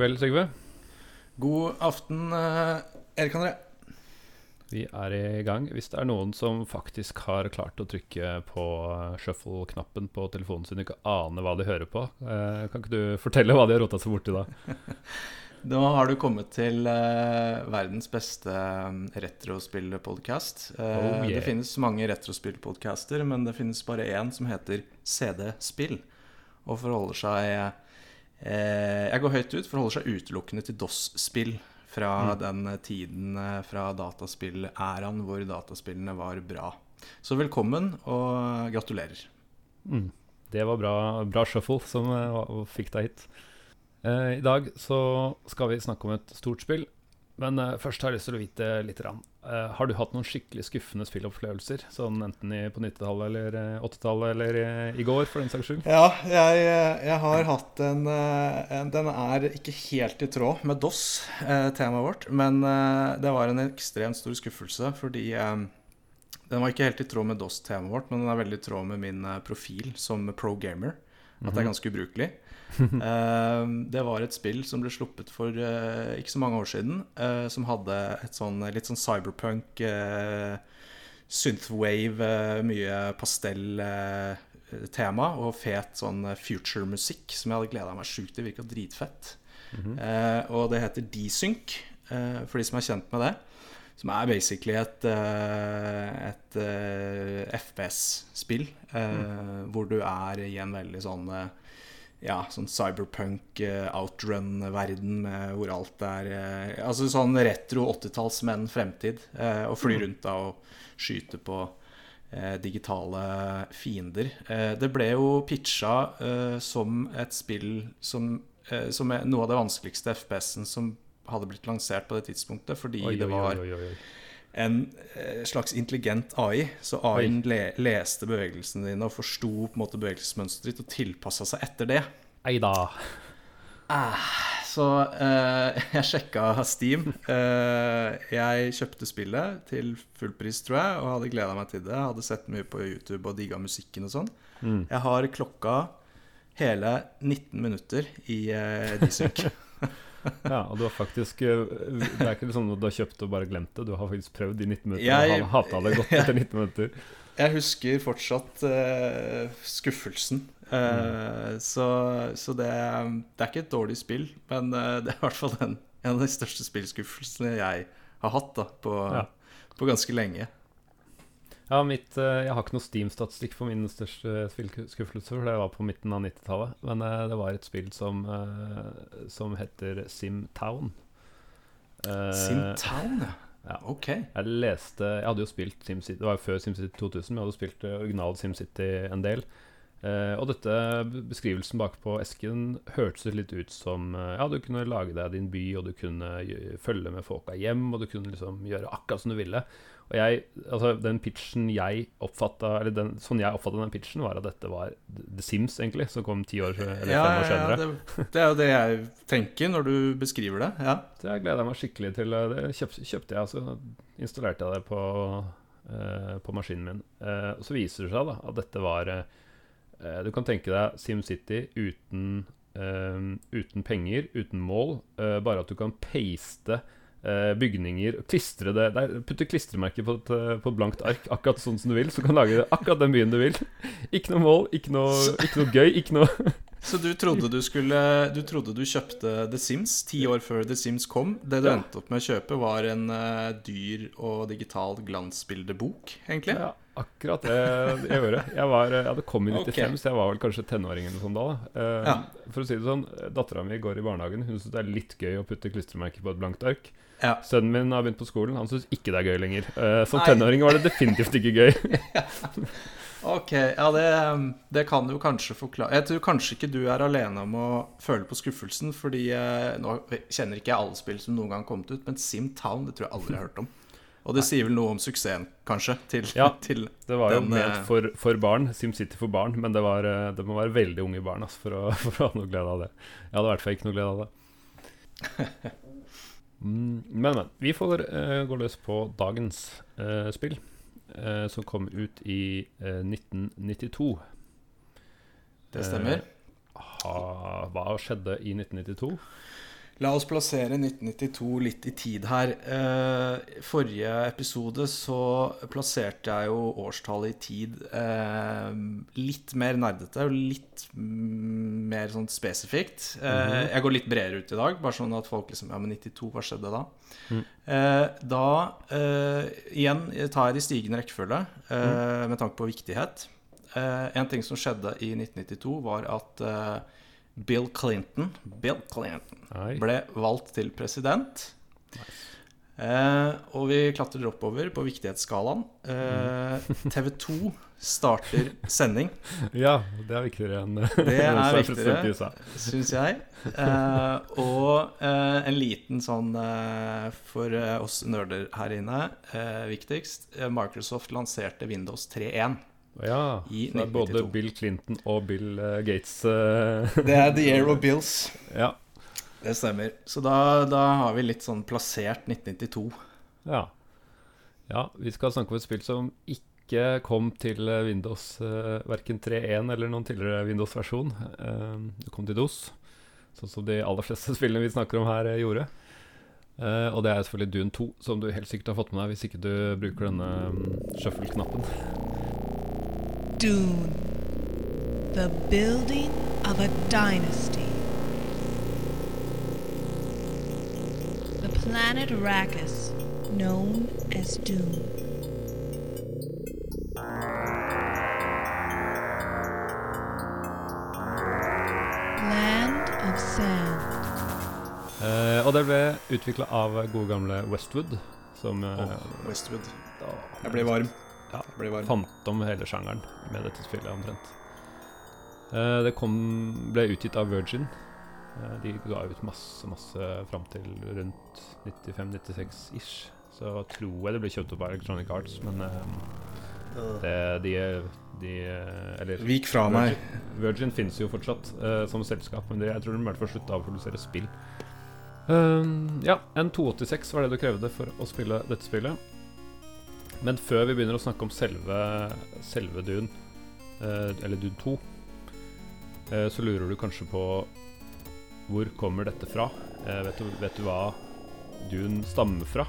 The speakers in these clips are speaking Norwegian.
kveld, Sigve. God aften, eh, Erik André. Vi er i gang. Hvis det er noen som faktisk har klart å trykke på shuffle-knappen på telefonen sin og ikke aner hva de hører på, eh, kan ikke du fortelle hva de har rota seg borti da? Nå har du kommet til eh, verdens beste retrospillpodkast. Oh, yeah. Det finnes mange retrospillpodcaster, men det finnes bare én som heter CD-spill. Og forholder seg eh, Jeg går høyt ut, forholder seg utelukkende til DOS-spill. Fra Mm. den tiden eh, fra dataspill-æraen hvor dataspillene var bra. Så velkommen, og gratulerer. Mm. Det var bra, bra shuffle som eh, fikk deg hit. Eh, I dag så skal vi snakke om et stort spill, men eh, først har jeg lyst til å vite litt. Rann. Eh, har du hatt noen skikkelig skuffende spillopplevelser? Sånn enten i, på 90-tallet eller eh, 80-tallet eller i, i går, for den saks skyld? Ja, jeg, jeg har hatt en, eh, en Den er ikke helt i tråd med DOS, eh, temaet vårt, men eh, det var en ekstremt stor skuffelse fordi eh, den var ikke helt i tråd med DOS-temaet vårt, men den er veldig i tråd med min eh, profil som pro gamer. At det er ganske ubrukelig. Eh, det var et spill som ble sluppet for eh, ikke så mange år siden, eh, som hadde et sånn litt sånn cyberpunk Synthwave, mye pastell-tema og fet sånn future-musikk som jeg hadde gleda meg sjukt til. Virka dritfett. Mhm. Eh, og det heter Desync, for de som er kjent med det. Som er basically et, eh, et eh, FPS-spill. mm. Hvor du er i en veldig sånn eh, ja, sånn cyberpunk eh, outrun-verden hvor alt er eh, Altså sånn retro 80-tallsmenn fremtid. eh, og fly rundt da og skyte på eh, digitale fiender. Eh, det ble jo pitcha eh, som et spill som, eh, som er noe av det vanskeligste FPS-en som hadde blitt lansert på det tidspunktet, fordi Oi, det var oi, oi, en eh, slags intelligent AI. Så AI-en le leste bevegelsene dine og forsto på en måte bevegelsesmønsteret ditt og tilpassa seg etter det. Ei da. Så eh, jeg sjekka Steam. Eh, jeg kjøpte spillet til full pris, tror jeg, og hadde gleda meg til det. Hadde sett mye på YouTube og digga musikken og sånn. Mm. Jeg har klokka hele 19 minutter i eh. Ja, og du har faktisk eh, Det er ikke sånn at du har kjøpt og bare glemt det. Du har faktisk prøvd i 19 minutter Jeg- og ha- hata det godt etter 19 minutter. Jeg husker fortsatt uh, skuffelsen. Eh, Så, så det, det er ikke et dårlig spill, men det er i hvert fall en, en av de største spillskuffelsene jeg har hatt da, på, Ja. på ganske lenge. Ja, mitt, eh, jeg har ikke noe Steam-statistikk for min største spillskuffelse, for det var på midten av 90-tallet. Men eh, det var et spill som, eh, som heter SimTown. Simtown, ja. ja. Ok. Jeg leste Jeg hadde jo spilt SimCity Det var jo før SimCity 2000, men jeg hadde spilt original SimCity en del. Og dette beskrivelsen bakpå esken hørtes litt ut som Ja, du kunne lage deg din by, og du kunne følge med folka hjem, og du kunne liksom gjøre akkurat som du ville. Og jeg Altså, den pitchen jeg oppfatta Eller den, sånn jeg oppfatta den pitchen, var at dette var The Sims, egentlig, som kom ti år eller Ja, fem år senere. ja, det, det er jo det jeg tenker når du beskriver det. Ja. Så jeg gleda meg skikkelig til eh, det. Kjøp, kjøpte jeg, så installerte jeg det på, uh, på maskinen min. Uh, og så viser det seg da at dette var eh, Du kan tenke deg SimCity uten, uten penger, uten mål. bare at du kan paste bygninger Klistre det der, Putte klistremerker eh, på et blankt ark, akkurat sånn som du vil. Så kan du lage akkurat den byen du vil. Ikke noe mål, ikke noe, ikke noe gøy, ikke noe Så du trodde du skulle Du trodde du kjøpte The Sims ti år før The Sims kom. Det du Ja. endte opp med å kjøpe, var en uh, dyr og digital glansbildebok, egentlig? Ja, akkurat det jeg gjorde. Jeg, var, jeg hadde kommet i 95, okay. så jeg var vel kanskje tenåring eller noe da. Eh, Ja. For å si det sånn, dattera mi går i barnehagen. Hun syns det er litt gøy å putte klistremerker på et blankt ark. Ja. Sønnen min har begynt på skolen, han syns ikke det er gøy lenger. Uh, som Nei. tenåring var det definitivt ikke gøy. Ok, ja det, det kan du kanskje forklare Jeg tror kanskje ikke du er alene om å føle på skuffelsen, fordi eh, nå kjenner ikke jeg alle spill som noen gang har kommet ut, men Simtown det tror jeg aldri jeg har hørt om. Og det sier vel noe om suksessen, kanskje, til, Ja. til Det var jo Den, ment eh, for, for barn, SimCity for barn, men det, var, eh, det må være veldig unge barn altså, for, å, for å ha noe glede av det. Jeg hadde i hvert fall ikke noe glede av det. Mm, men, men. Vi får uh, gå løs på dagens uh, spill, eh, som kom ut i eh, 1992. Det stemmer. Eh, ha, hva skjedde i 1992? La oss plassere 1992 litt i tid her. Eh, forrige episode så plasserte jeg jo årstallet i tid eh, litt mer nerdete og litt mm, mer sånn spesifikt. Eh, jeg går litt bredere ut i dag, bare sånn at folk liksom Ja, men 92, hva skjedde da? Eh, da eh, igjen tar jeg de stigende rekkefølge eh, med tanke på viktighet. Eh, en ting som skjedde i 1992, var at Bill Clinton Bill Clinton ble valgt til president. Eh, og vi klatrer oppover på viktighetsskalaen. Eh, TV2 starter sending, Ja, det er viktigere enn Det er viktigere. syns jeg. Eh, og eh, en liten sånn eh, for eh, oss nerder her inne, eh, viktigst. Microsoft lanserte Windows 3.1. Ja, I så det er både Bill Clinton og Bill eh, Gates eh, Det er The Year of Bills. Ja. Det stemmer. Så da, da har vi litt sånn plassert 1992. Ja. ja. Vi skal snakke om et spill som ikke kom til eh, Windows uh, verken 3.1 eller noen tidligere Windows-versjon. Det kom til DOS, sånn som de aller fleste spillene vi snakker om her, gjorde. Uh, og det er selvfølgelig Dune 2, som du helt sikkert har fått med deg hvis ikke du bruker denne um, shuffle-knappen. Dune. The building of a dynasty. The planet Arrakis, known as Dune. Land of Sand. Eh, og det ble utvikla av gode gamle Westwood, som eh, Åh, Westwood. da- Jeg blir varm. Blir varm. fant om hele sjangeren med dette spillet omtrent. Uh, det kom, ble utgitt av Virgin. Uh, de ga ut masse, masse fram til rundt 95-96 ish. Så tror jeg det ble kjøpt opp av Electronic Arts, men eh, det, de, de Eller Vik fra meg. Virgin finnes jo fortsatt som selskap, men det, jeg tror de i hvert fall slutta å produsere spill. Ja, en 286 var det du krevde for å spille dette spillet. Men før vi begynner å snakke om selve, selve Dune, eh, eller Dune 2, eh, så lurer du kanskje på hvor kommer dette fra? Eh, vet, du, vet du hva Dune stammer fra?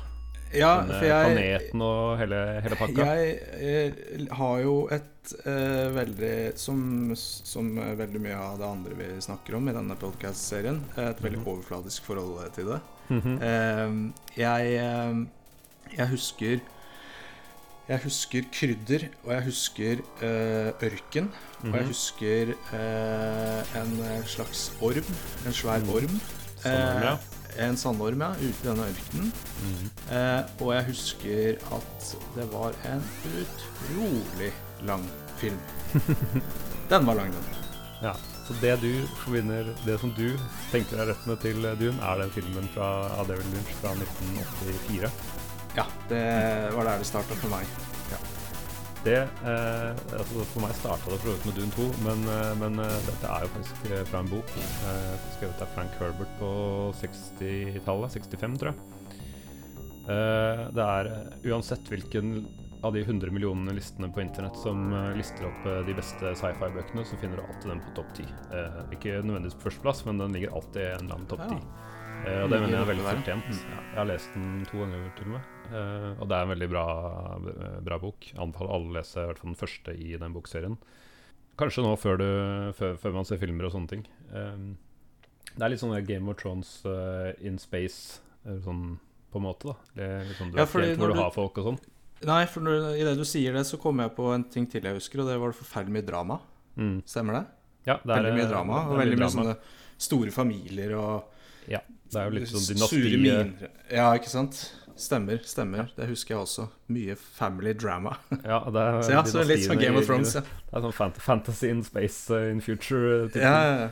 Ja, Denne for jeg, planeten og hele, hele pakka? jeg jeg, har jo et eh, veldig som, som veldig mye av det andre vi snakker om i denne podcast-serien, et veldig Mhm. overfladisk forhold til det. Mhm. Eh, jeg, eh, jeg husker Jeg husker krydder, og jeg husker eh, ørken. Og jeg Mhm. husker eh, en eh, slags orm. En svær Mm. orm. Sandorm, ja. Eh, en sandorm, ja, ute i denne ørkenen. Mhm. Eh, og jeg husker at det var en utrolig lang film. Den var lang, den. Ja, så det du forbinder Det som du tenker er røttene til Dune, er den filmen fra av David Lynch fra 1984. Ja, det var der det starta for meg. Det, eh, altså For meg starta det for med Dune 2, men, eh, men eh, dette er jo faktisk eh, fra en bok eh, skrevet av Frank Herbert på 60-tallet. 65, tror jeg. Eh, det er uansett hvilken av de 100 millionene listene på internett som lister opp de beste sci-fi-bøkene, så finner du alltid den på topp 10. Eh, ikke nødvendigvis på førsteplass, men den ligger alltid i en eller annen topp Ja. 10. Eh, og det mener jeg er veldig fortjent. Jeg har lest den to ganger til og med. Eh, og det er en veldig bra, bra bok. Anbefaler alle å lese i hvert fall den første i den bokserien. Kanskje nå før, du, før, før man ser filmer og sånne ting. Eh, det er litt sånn Game of Thrones eh, in space, sånn på en måte. da det litt sånn, Du Ja, fordi hvor du du- har folk og sånn. Nei, for når, i det du sier det, så kommer jeg på en ting til jeg husker, og det var forferdelig mye drama. Mm. Stemmer det? Ja, det er, veldig mye drama, og veldig mye drama. sånne store familier og Det er jo litt sånn sure dynasti eh, miner. Ja, ikke sant? Stemmer, stemmer. Det husker jeg også. Mye family drama. Ja, det er Så ja, så litt sånn Game of Thrones, ja. Det er sånn fantasy in space uh, in future. uh, Ja, ja, ja.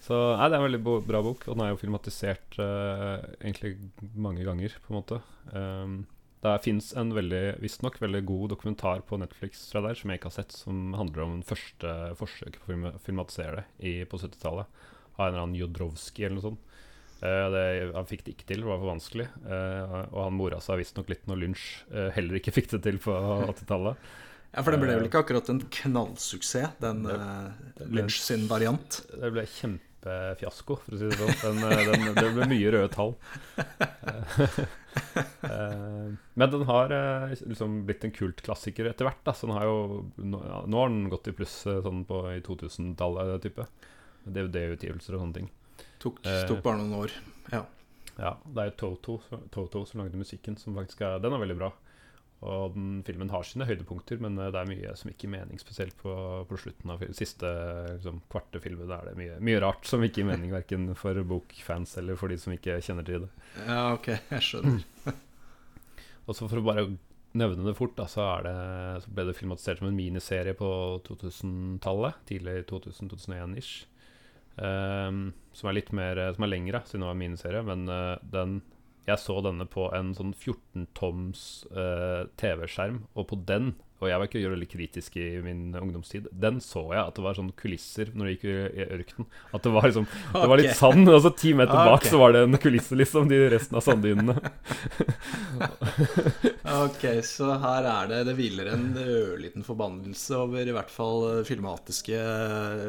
Så nei, det er en veldig bra bok, og den er jo filmatisert uh, egentlig mange ganger, på en måte. Um, det fins en veldig, visstnok veldig god dokumentar på Netflix fra der, som jeg ikke har sett, som handler om første forsøk på å film filmatisere det i, på 70-tallet. Av en eller annen Jodrowski eller noe sånt. Eh, det, han fikk det ikke til, det var for vanskelig. Eh, og han mora seg visstnok litt når Lynch eh, heller ikke fikk det til på 80-tallet. ja, for det ble vel ikke akkurat en knallsuksess, den uh, Lunsj sin variant. Det ble kjempefiasko, for å si det sånn. Den, den, det ble mye røde tall. Men den har liksom blitt en kultklassiker etter hvert. Da. Så den har jo, nå, har den gått i pluss sånn på, i 2000-tallet, type. DVD-utgivelser og sånne ting. Tok, Eh. tok bare noen år. Ja. Ja, det er jo Toto, Toto som lagde musikken, som faktisk er Den er veldig bra. Og den filmen har sine høydepunkter, men eh, det er mye som ikke gir mening, spesielt på, på slutten av siste liksom, kvarte filmen. Da er det mye, mye rart som ikke gir mening, verken for bokfans eller for de som ikke kjenner til det. ja, ok, jeg skjønner. Og så for å bare nevne det fort, da, så, er det, så ble det filmatisert som en miniserie på 2000-tallet. Tidlig 2000-2001-ish. Ehm, som er litt mer Som er lengre, siden det var min miniserie. Men uh, den Jeg så denne på en sånn 14-toms uh, TV-skjerm, og på den og jeg var ikke veldig kritisk i min ungdomstid. Den så jeg at det var sånn kulisser når det gikk i, ørkenen. At det var liksom Det var litt sand, og så ti meter Ah, bak så var det en kulisse, liksom. De resten av sanddynene. Ok, så her er det Det hviler en ørliten forbannelse over i hvert fall filmatiske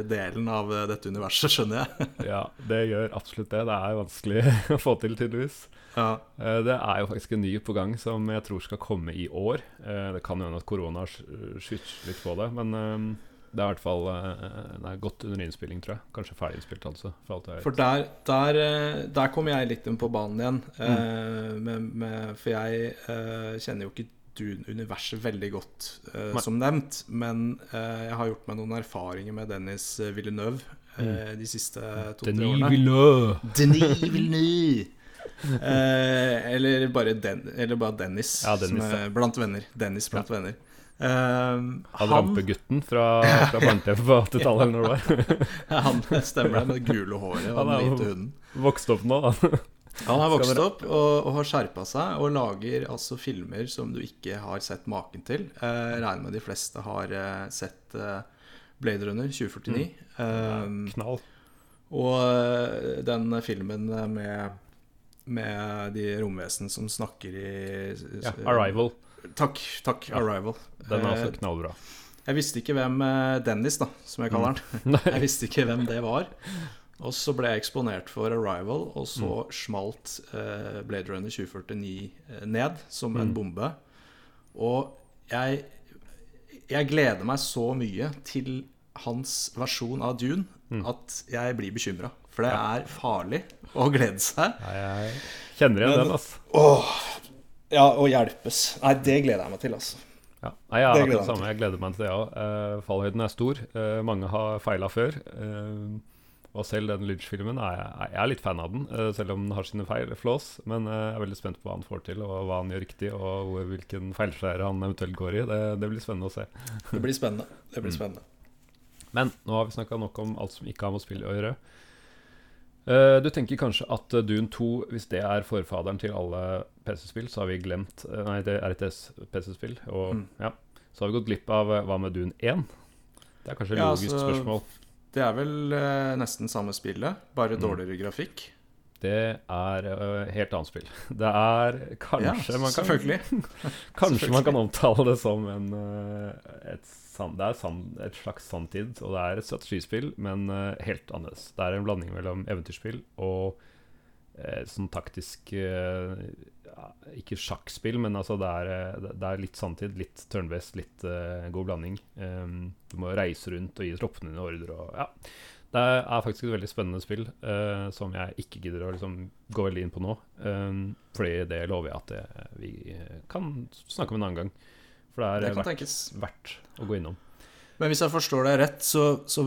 delen av dette universet, skjønner jeg. Ja, det gjør absolutt det. Det er vanskelig å få til, tydeligvis. Ja. Eh, Det er jo faktisk en ny på gang som jeg tror skal komme i år. Eh, Det kan hende at korona har skyter litt på det, men um, det er i hvert fall eh, Det er godt under innspilling, tror jeg. Kanskje ferdig innspilt, altså. For. For der, der, eh, der kom jeg litt inn på banen igjen. Mm. eh, med, med, for jeg eh, kjenner jo ikke Dune-universet veldig godt, eh, som nevnt. Men eh, jeg har gjort meg noen erfaringer med Dennis Villeneuve mm. de siste to-tre årene. Villeneuve! Denis Villeneuve! Eh, eller, bare Den, eller bare Dennis, Ja, Dennis, som er blant venner. Dennis blant venner. Han han, rampegutten fra, fra barne-TV på 80-tallet, eller når det var. han stemmer det, med det gule håret og Han den hvite hunden. Vokst opp nå, da. Han har vokst opp og, og har skjerpa seg og lager altså filmer som du ikke har sett maken til. Eh, regner med de fleste har eh, sett eh, Blade Runner 2049. Mm. Eh, Knall. og eh, den filmen med, med de romvesen som snakker i Ja, Arrival. Takk. takk Ja. Arrival. Den er Eh, også knallbra. Jeg visste ikke hvem eh, Dennis, da, som jeg kaller han. Jeg visste ikke hvem det var. Og så ble jeg eksponert for Arrival, og så Mm. smalt eh, Blade Runner 2049 eh, ned som en Mm. bombe. Og jeg, jeg gleder meg så mye til hans versjon av Dune Mm. at jeg blir bekymra. For det er farlig å glede seg. Nei, jeg kjenner igjen den, altså. Åh, ja, og hjelpes. Nei, det gleder jeg meg til, altså. Ja. Nei, jeg har Det det samme. Jeg gleder meg til det òg. fallhøyden er stor. Eh, mange har feila før. eh, og selv den Lynch-filmen er jeg, er litt fan av den, eh, selv om den har sine feil, flås. Men eh, jeg er veldig spent på hva han får til, og hva han gjør riktig, og hvilken feilskjære han eventuelt går i. Det, det blir spennende å se. Det blir spennende. Det Mm. blir spennende. Men nå har vi snakka nok om alt som ikke har med spill å gjøre. Eh, du tenker kanskje at eh, Dune 2, hvis det er forfaderen til alle PC-spill, så har vi glemt eh, Nei, det er RTS-PC-spill. Og Mm. ja, så har vi gått glipp av hva med Dune 1? Det er kanskje et Ja, logisk altså, spørsmål. Det er vel uh, nesten samme spillet, bare Mm. dårligere grafikk. Det er uh, helt annet spill. Det er kanskje ja, man kan. Kanskje man kan omtale det som en, et, san, det er sam, et slags sanntid, og det er et strategispill, men uh, helt annerledes. Det er en blanding mellom eventyrspill og uh, sånn taktisk uh, Ikke sjakkspill, men altså det er, det- er litt sanntid, litt turn-based, litt god blanding. Um, du må reise rundt og gi troppene dine ordre og ja. Det er faktisk et veldig spennende spill som jeg ikke gidder å liksom, gå veldig inn på nå. Um, fordi det lover jeg at det, vi kan snakke om en annen gang. For det er Det verdt, verdt å gå innom. Men hvis jeg forstår deg rett, så, så,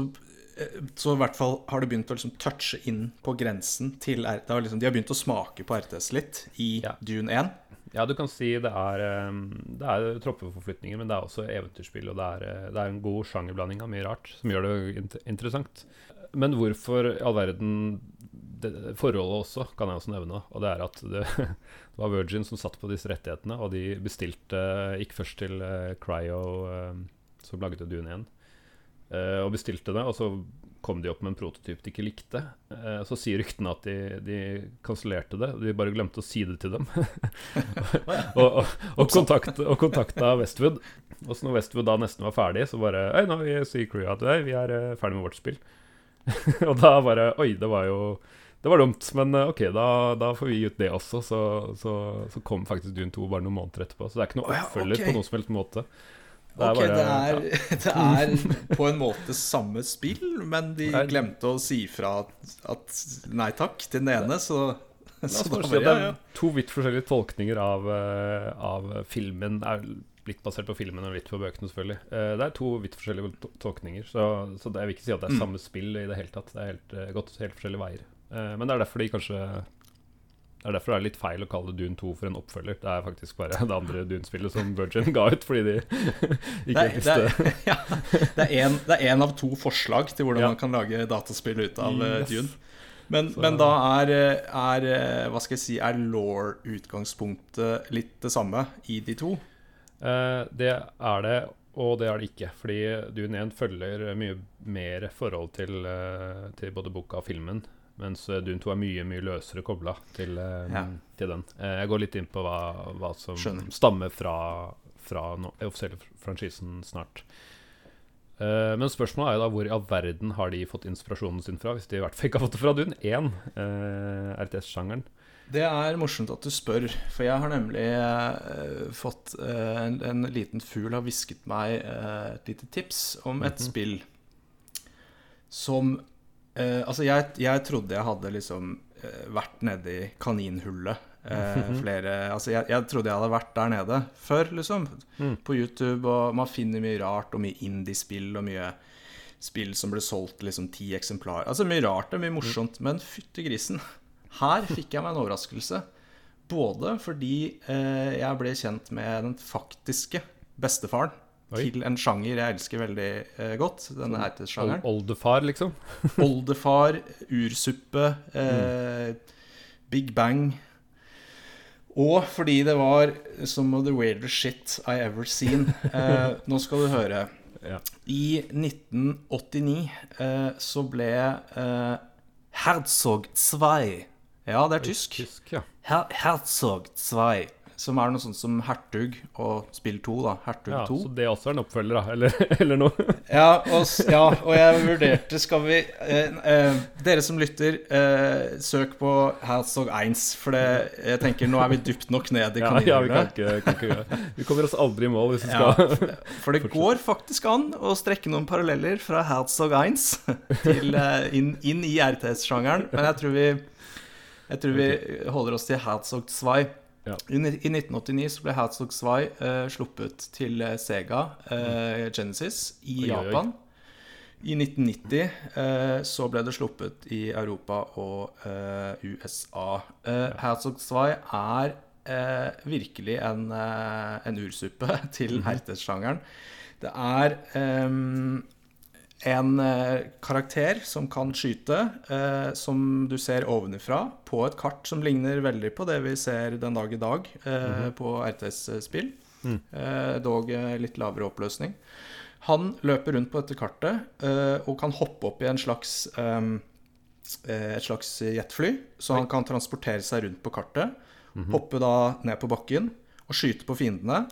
eh, så i hvert fall har det begynt å liksom touche inn på grensen til RTS. har liksom, De har begynt å smake på RTS litt i Ja. Dune 1. Ja, du kan si det er, um, det er troppeforflytninger, men det er også eventyrspill. Og det er, eh, det er en god sjangerblanding av mye rart som gjør det interessant. Men hvorfor i all verden det, Forholdet også kan jeg også nevne. Og det er at det, det var Virgin som satt på disse rettighetene, og de bestilte Gikk først til eh, Cryo, eh, som lagde Dune 1, eh, og bestilte det. Og så kom de opp med en prototyp de ikke likte. Så sier ryktene at de, de kansellerte det. De bare glemte å si det til dem. og, og, og, kontakt, og kontakta Westwood. Og så når Westwood da nesten var ferdig, så bare Hei, nå sier crewet at vi er ferdig med vårt spill. og da bare Oi, det var jo Det var dumt, men eh, ok, da, da får vi gi ut det også. Så, så, så kom faktisk Dune 2 bare noen måneder etterpå. Så det er ikke noe oppfølger okay. på noen som helst måte. Det Ok, bare- det, er, ja. det er på en måte samme spill, men de glemte å si fra at, at nei takk til den ene, så, så da bare ja, er ja. to vidt forskjellige tolkninger av, eh, av filmen. Er litt basert på filmen og litt på bøkene, selvfølgelig. Eh, Det er to vidt forskjellige tolkninger, så, så det, jeg vil ikke si at det er Mm. samme spill i det hele tatt. Det er helt, gått helt forskjellige veier. Eh, Men det er derfor de kanskje Det er derfor det er litt feil å kalle Dune 2 for en oppfølger. Det er faktisk bare det andre Dune-spillet som Virgin ga ut, fordi de ikke visste det, er, ja, det, er er av to forslag til hvordan Ja. man kan lage dataspill ut av eh, Yes. Dune. Men, men da er, eh, er Hva skal jeg si Er law-utgangspunktet litt det samme i de to? Det er det, og det er det ikke. Fordi Dune 1 følger mye mer forhold til, til både boka og filmen. Mens Dune 2 er mye mye løsere kobla til, eh, Ja. til den. Eh, jeg går litt inn på hva, hva som Skjønner. stammer fra, fra no, offisielle franchisen snart. Uh, men spørsmålet er jo da hvor i all verden har de fått inspirasjonen sin fra, hvis de i hvert fall ikke har fått det fra Dune 1, uh, RTS-sjangeren. Det er morsomt at du spør, for jeg har nemlig uh, fått en, en liten fugl har hvisket meg et lite tips om et Mhm. spill som eh, Altså, jeg, jeg trodde jeg hadde liksom uh, vært nedi kaninhullet. Mhm. flere Altså, jeg, jeg trodde jeg hadde vært der nede før, liksom. Mm. På YouTube, og man finner mye rart, og mye indie-spill, og mye spill som ble solgt liksom ti eksemplarer. Altså mye rart og mye morsomt, men fytti grisen. Her fikk jeg meg en overraskelse. Både fordi jeg ble kjent med den faktiske bestefaren Oi. til en sjanger jeg elsker veldig eh, godt. Denne heter hertesjangeren. Oldefar, liksom. Oldefar, ursuppe, eh, Big Bang. Og fordi det var some of the weirdest shit I ever seen. Eh, nå skal du høre. Ja. I 1989 eh, så ble eh, Herzog 2 Ja, det er tysk. Tysk, ja. Her Herzog 2. Som er noe sånt som Hertug og spill 2, da. Hertug ja 2. så det også er en oppfølger, da? Eller, eller noe? Ja og, ja, og jeg vurderte Skal vi eh, eh, Dere som lytter, eh, søk på Herzog 1, for det, jeg tenker nå er vi dypt nok ned i Ja, ja, vi Vi kommer oss aldri i mål hvis vi Ja, skal for det går faktisk an å strekke noen paralleller fra Herzog 1 til, eh, inn, inn i RTS-sjangeren, men jeg tror vi jeg tror vi holder oss til Herzog 2. Ja. I, I 1989 så ble Herzog 2 eh, sluppet til eh, Sega uh, Genesis i Oi, oi, oi. Japan. I 1990 eh, så ble det sluppet i Europa og eh, USA. Eh, Herzog Svai er eh, virkelig en, en ursuppe til hertesjangeren. RTS-sjangeren. Det er en eh, karakter som kan skyte, eh, som du ser ovenifra, på et kart som ligner veldig på det vi ser den dag i dag eh, på RTS-spill. Mm. Eh, dog eh, litt lavere oppløsning. Han løper rundt på dette kartet eh, og kan hoppe opp i en slags ehm, eh, et slags jetfly, så han kan transportere seg rundt på kartet. Hoppe da ned på bakken og skyte på fiendene.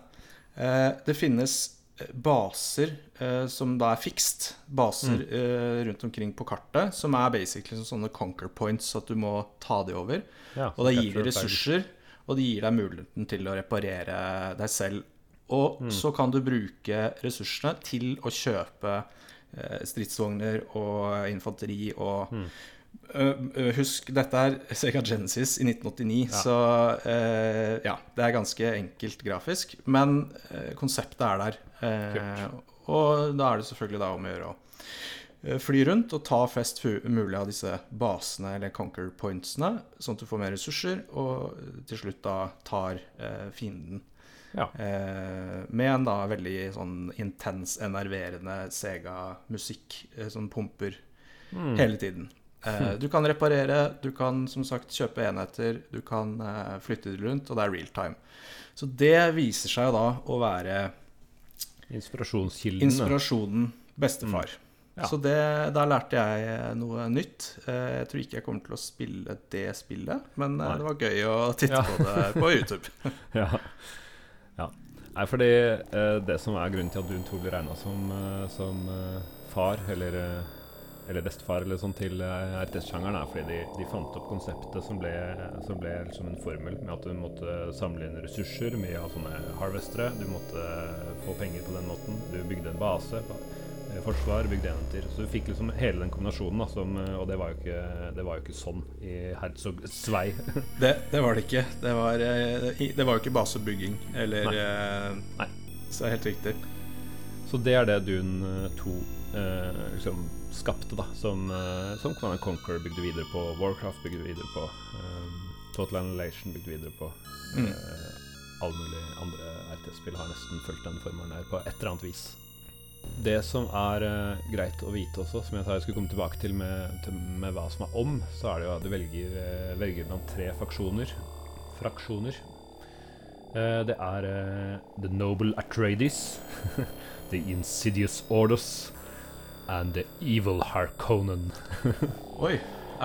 Eh, det finnes eh, baser eh, som da er fikst. Baser eh, rundt omkring på kartet, som er basically som sånne conquer points, at du må ta de over. Ja, Og det gir deg ressurser, og det gir deg muligheten til å reparere deg selv. Og så kan du bruke ressursene til å kjøpe eh, stridsvogner og infanteri og ø, Husk, dette er Sega Genesis i 1989, så eh, ja, det er ganske enkelt grafisk. Men eh, konseptet er der. Eh, og da er det selvfølgelig da om å gjøre å eh, fly rundt og ta flest mulig av disse basene eller conquer pointsene, sånn at du får mer ressurser, og til slutt da tar eh, fienden. Ja. Eh, med en da veldig sånn intens, enerverende Sega-musikk eh, som pumper Mm. hele tiden. Eh, du kan reparere, du kan som sagt kjøpe enheter, du kan eh, flytte det rundt, og det er real time. Så det viser seg da å være Inspirasjonskilden. inspirasjonen bestefar. Ja. Så det, da lærte jeg eh, noe nytt. Jeg tror ikke jeg kommer til å spille det spillet, men Nei. det var gøy å titte Ja. på det på YouTube. Ja. ja. Nei, fordi det som er grunnen til at du 2 blir regna som, som far, eller eller bestefar eller sånn til eh, RTS-sjangeren, er fordi de, de fant opp konseptet som ble, som ble liksom en formel med at du måtte samle inn ressurser mye av sånne harvestere. Du måtte få penger på den måten. Du bygde en base. eh, Forsvar, bygde enheter. Så du fikk liksom hele den kombinasjonen, da, som, eh, og det var, ikke, det var jo ikke sånn i Herzog Svei. Det, det var det ikke. Det var, eh, det var jo ikke basebygging eller Nei. eh, Nei. Så det er helt riktig. Så det er det Dune 2 eh, liksom skapte, da. Som, uh, som Command Conquer bygde videre på, Warcraft bygde videre på, eh, Total Annihilation bygde videre på. Mm. Uh, alle mulige andre RTS-spill har nesten fulgt den formelen her på et eller annet vis. Det som er uh, greit å vite også, som jeg sa jeg skulle komme tilbake til med, til med hva som er om, så er det jo at du velger, uh, velger blant tre faksjoner. Fraksjoner. Det er The Noble Atreides, The Insidious Orders and The Evil Harkonnen. Oi.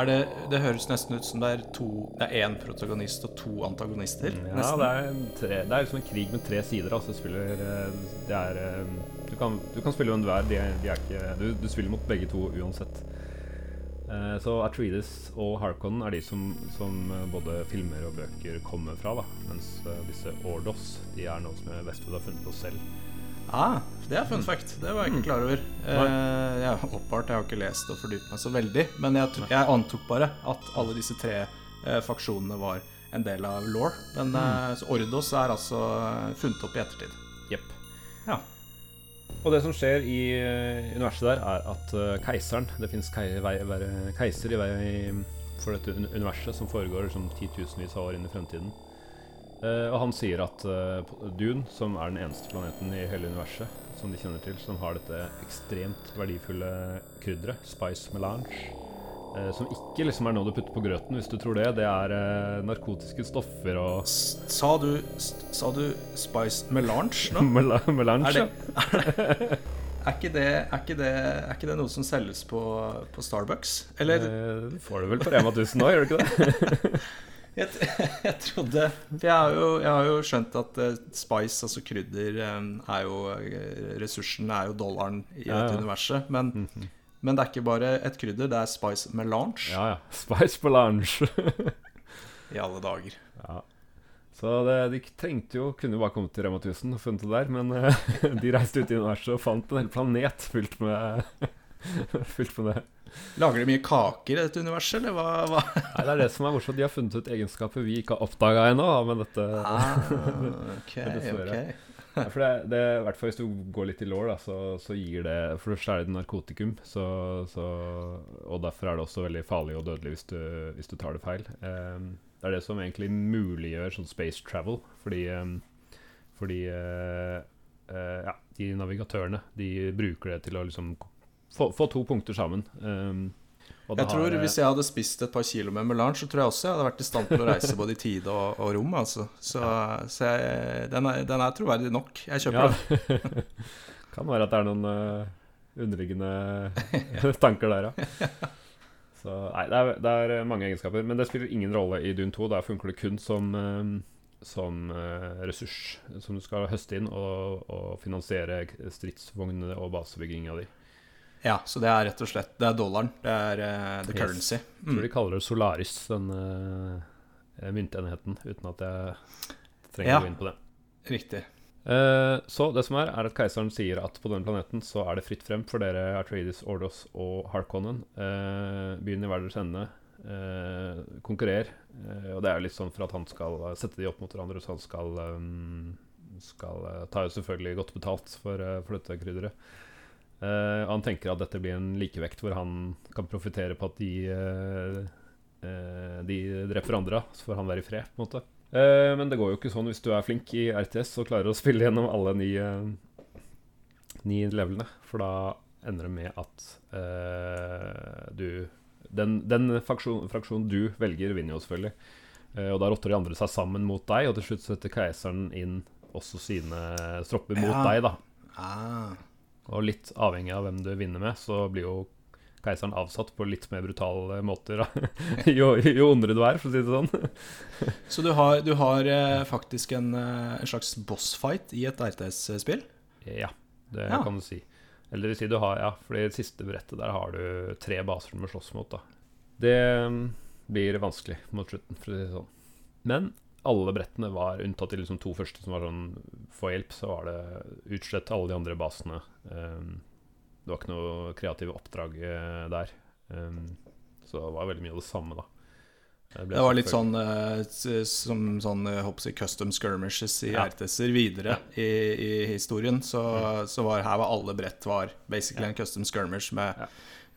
Det, det høres nesten ut som det er to Det er én protagonist og to antagonister. Ja, nesten. det er, tre, det er liksom en krig med tre sider. Altså, spiller, eh, det er, eh, du, kan, du kan spille hvem du er. De de er ikke, du, du spiller mot begge to uansett. Eh, så Atreides og Harkonnen er de som, som eh, både filmer og bøker kommer fra. Da. Mens disse Ordos de er noe som Westwood har funnet på selv. Ah, det er fun fact. Det var jeg ikke klar over. Eh, jeg, oppbart, jeg har ikke lest og fordypet meg så veldig. Men jeg, jeg antok bare at alle disse tre eh, faksjonene var en del av law. Men eh, så Ordos er altså eh, funnet opp i ettertid. Jepp. Ja. Og det som skjer i eh, universet der, er at keiseren Det fins keiser i vei for dette universet som foregår liksom titusenvis av år inn i fremtiden. Eh, og han sier at uh, Dune, som er den eneste planeten i hele universet som de kjenner til, som har dette ekstremt verdifulle krydderet, spice melange, uh, som ikke liksom er noe du putter på grøten, hvis du tror det. Det er narkotiske stoffer og S sa, du, sa du Spice Melange nå? Mel melange. Er det, er, ikke det, er, ikke det, er ikke det noe som selges på, på Starbucks? Eller du får det vel på Rema 1000 nå, gjør du ikke det? jeg, jeg trodde For jeg har jo, jeg har jo skjønt at eh, spice, altså krydder, er jo eh, Ressursen er jo dollaren i Ja, ja. dette universet. Men, men det er ikke bare et krydder, det er spice melange Ja, ja. Spice melange. i alle dager. ja. Så det, de trengte jo Kunne jo bare kommet til Rema 1000 og funnet det der, men eh, de reiste ut i universet og fant en hel planet fylt med Fylt med det. Lager de mye kaker i dette universet, eller hva? hva? Nei, det er det som er morsomt. De har funnet ut egenskaper vi ikke har oppdaga ennå. med dette Ah, ok, dessverre. ok. Ja, for det, det, hvert fall Hvis du går litt i law, så, så gir det For det er det narkotikum, så, så, og derfor er det også veldig farlig og dødelig hvis du, hvis du tar det feil. Um, det er det som egentlig muliggjør sånn space travel, fordi um, Fordi uh, uh, ja, de navigatørene de bruker det til å liksom få, få to punkter sammen. Um, Jeg tror har, eh, Hvis jeg hadde spist et par kilo med melange, så tror jeg også jeg hadde vært i stand til å reise både i tide og, og rom. Altså. Så, så jeg, den, er, den er troverdig nok. Jeg kjøper Ja. den. kan være at det er noen uh, underliggende tanker der, ja. Så nei, det er, det er mange egenskaper. Men det spiller ingen rolle i Dune 2. Der funker det kun som, eh, som eh, ressurs som du skal høste inn og, og finansiere stridsvognene og basebygginga de. Ja, så det er rett og slett Det er dollaren. Det er uh, the Yes. currency. Jeg tror Mm. de kaller det Solaris, den uh, myntenheten, uten at jeg trenger Ja. å gå inn på det. Riktig. Eh, så det som er, er at keiseren sier at på denne planeten så er det fritt frem for dere Atreides, Ordos og Harkonnen. Uh, byen i hver deres ende. Uh, konkurrer. Og det er jo litt sånn for at han skal sette de opp mot hverandre, så han skal um, skal ta jo selvfølgelig godt betalt for, for dette krydderet. Og han tenker at dette blir en likevekt hvor han kan profitere på at de uh, uh, De dreper andre, så får han være i fred, på en måte. Men det går jo ikke sånn hvis du er flink i RTS og klarer å spille gjennom alle ni, ni levelene. For da ender det med at du Den, den fraksjon, fraksjonen du velger, vinner jo selvfølgelig. Og da rotter de andre seg sammen mot deg, og til slutt setter keiseren inn også sine stropper mot Ja. deg, da. Ah. Og litt avhengig av hvem du vinner med, så blir jo keiseren avsatt på litt mer brutale måter. Jo, jo ondere du er, for å si det sånn. Så du har, du har eh, faktisk en, eh, en slags bossfight i et RTS-spill? Ja, det Ja. kan du si. Eller si du har Ja, for i det siste brettet der har du tre baser du må slåss mot, da. Det mm, blir vanskelig mot slutten, for å si det sånn. Men alle brettene var unntatt de liksom to første som var sånn få hjelp, så var det utslett alle de andre basene. Um, det var ikke noe kreative oppdrag eh, der. Um, så det var veldig mye av det samme, da. Det, Det var litt sånn uh, som sånn jeg håper jeg, custom skirmishes i Ja. RTS-er videre i, i historien. Så, så var her var alle brett var basically Ja. en custom skirmish med Ja.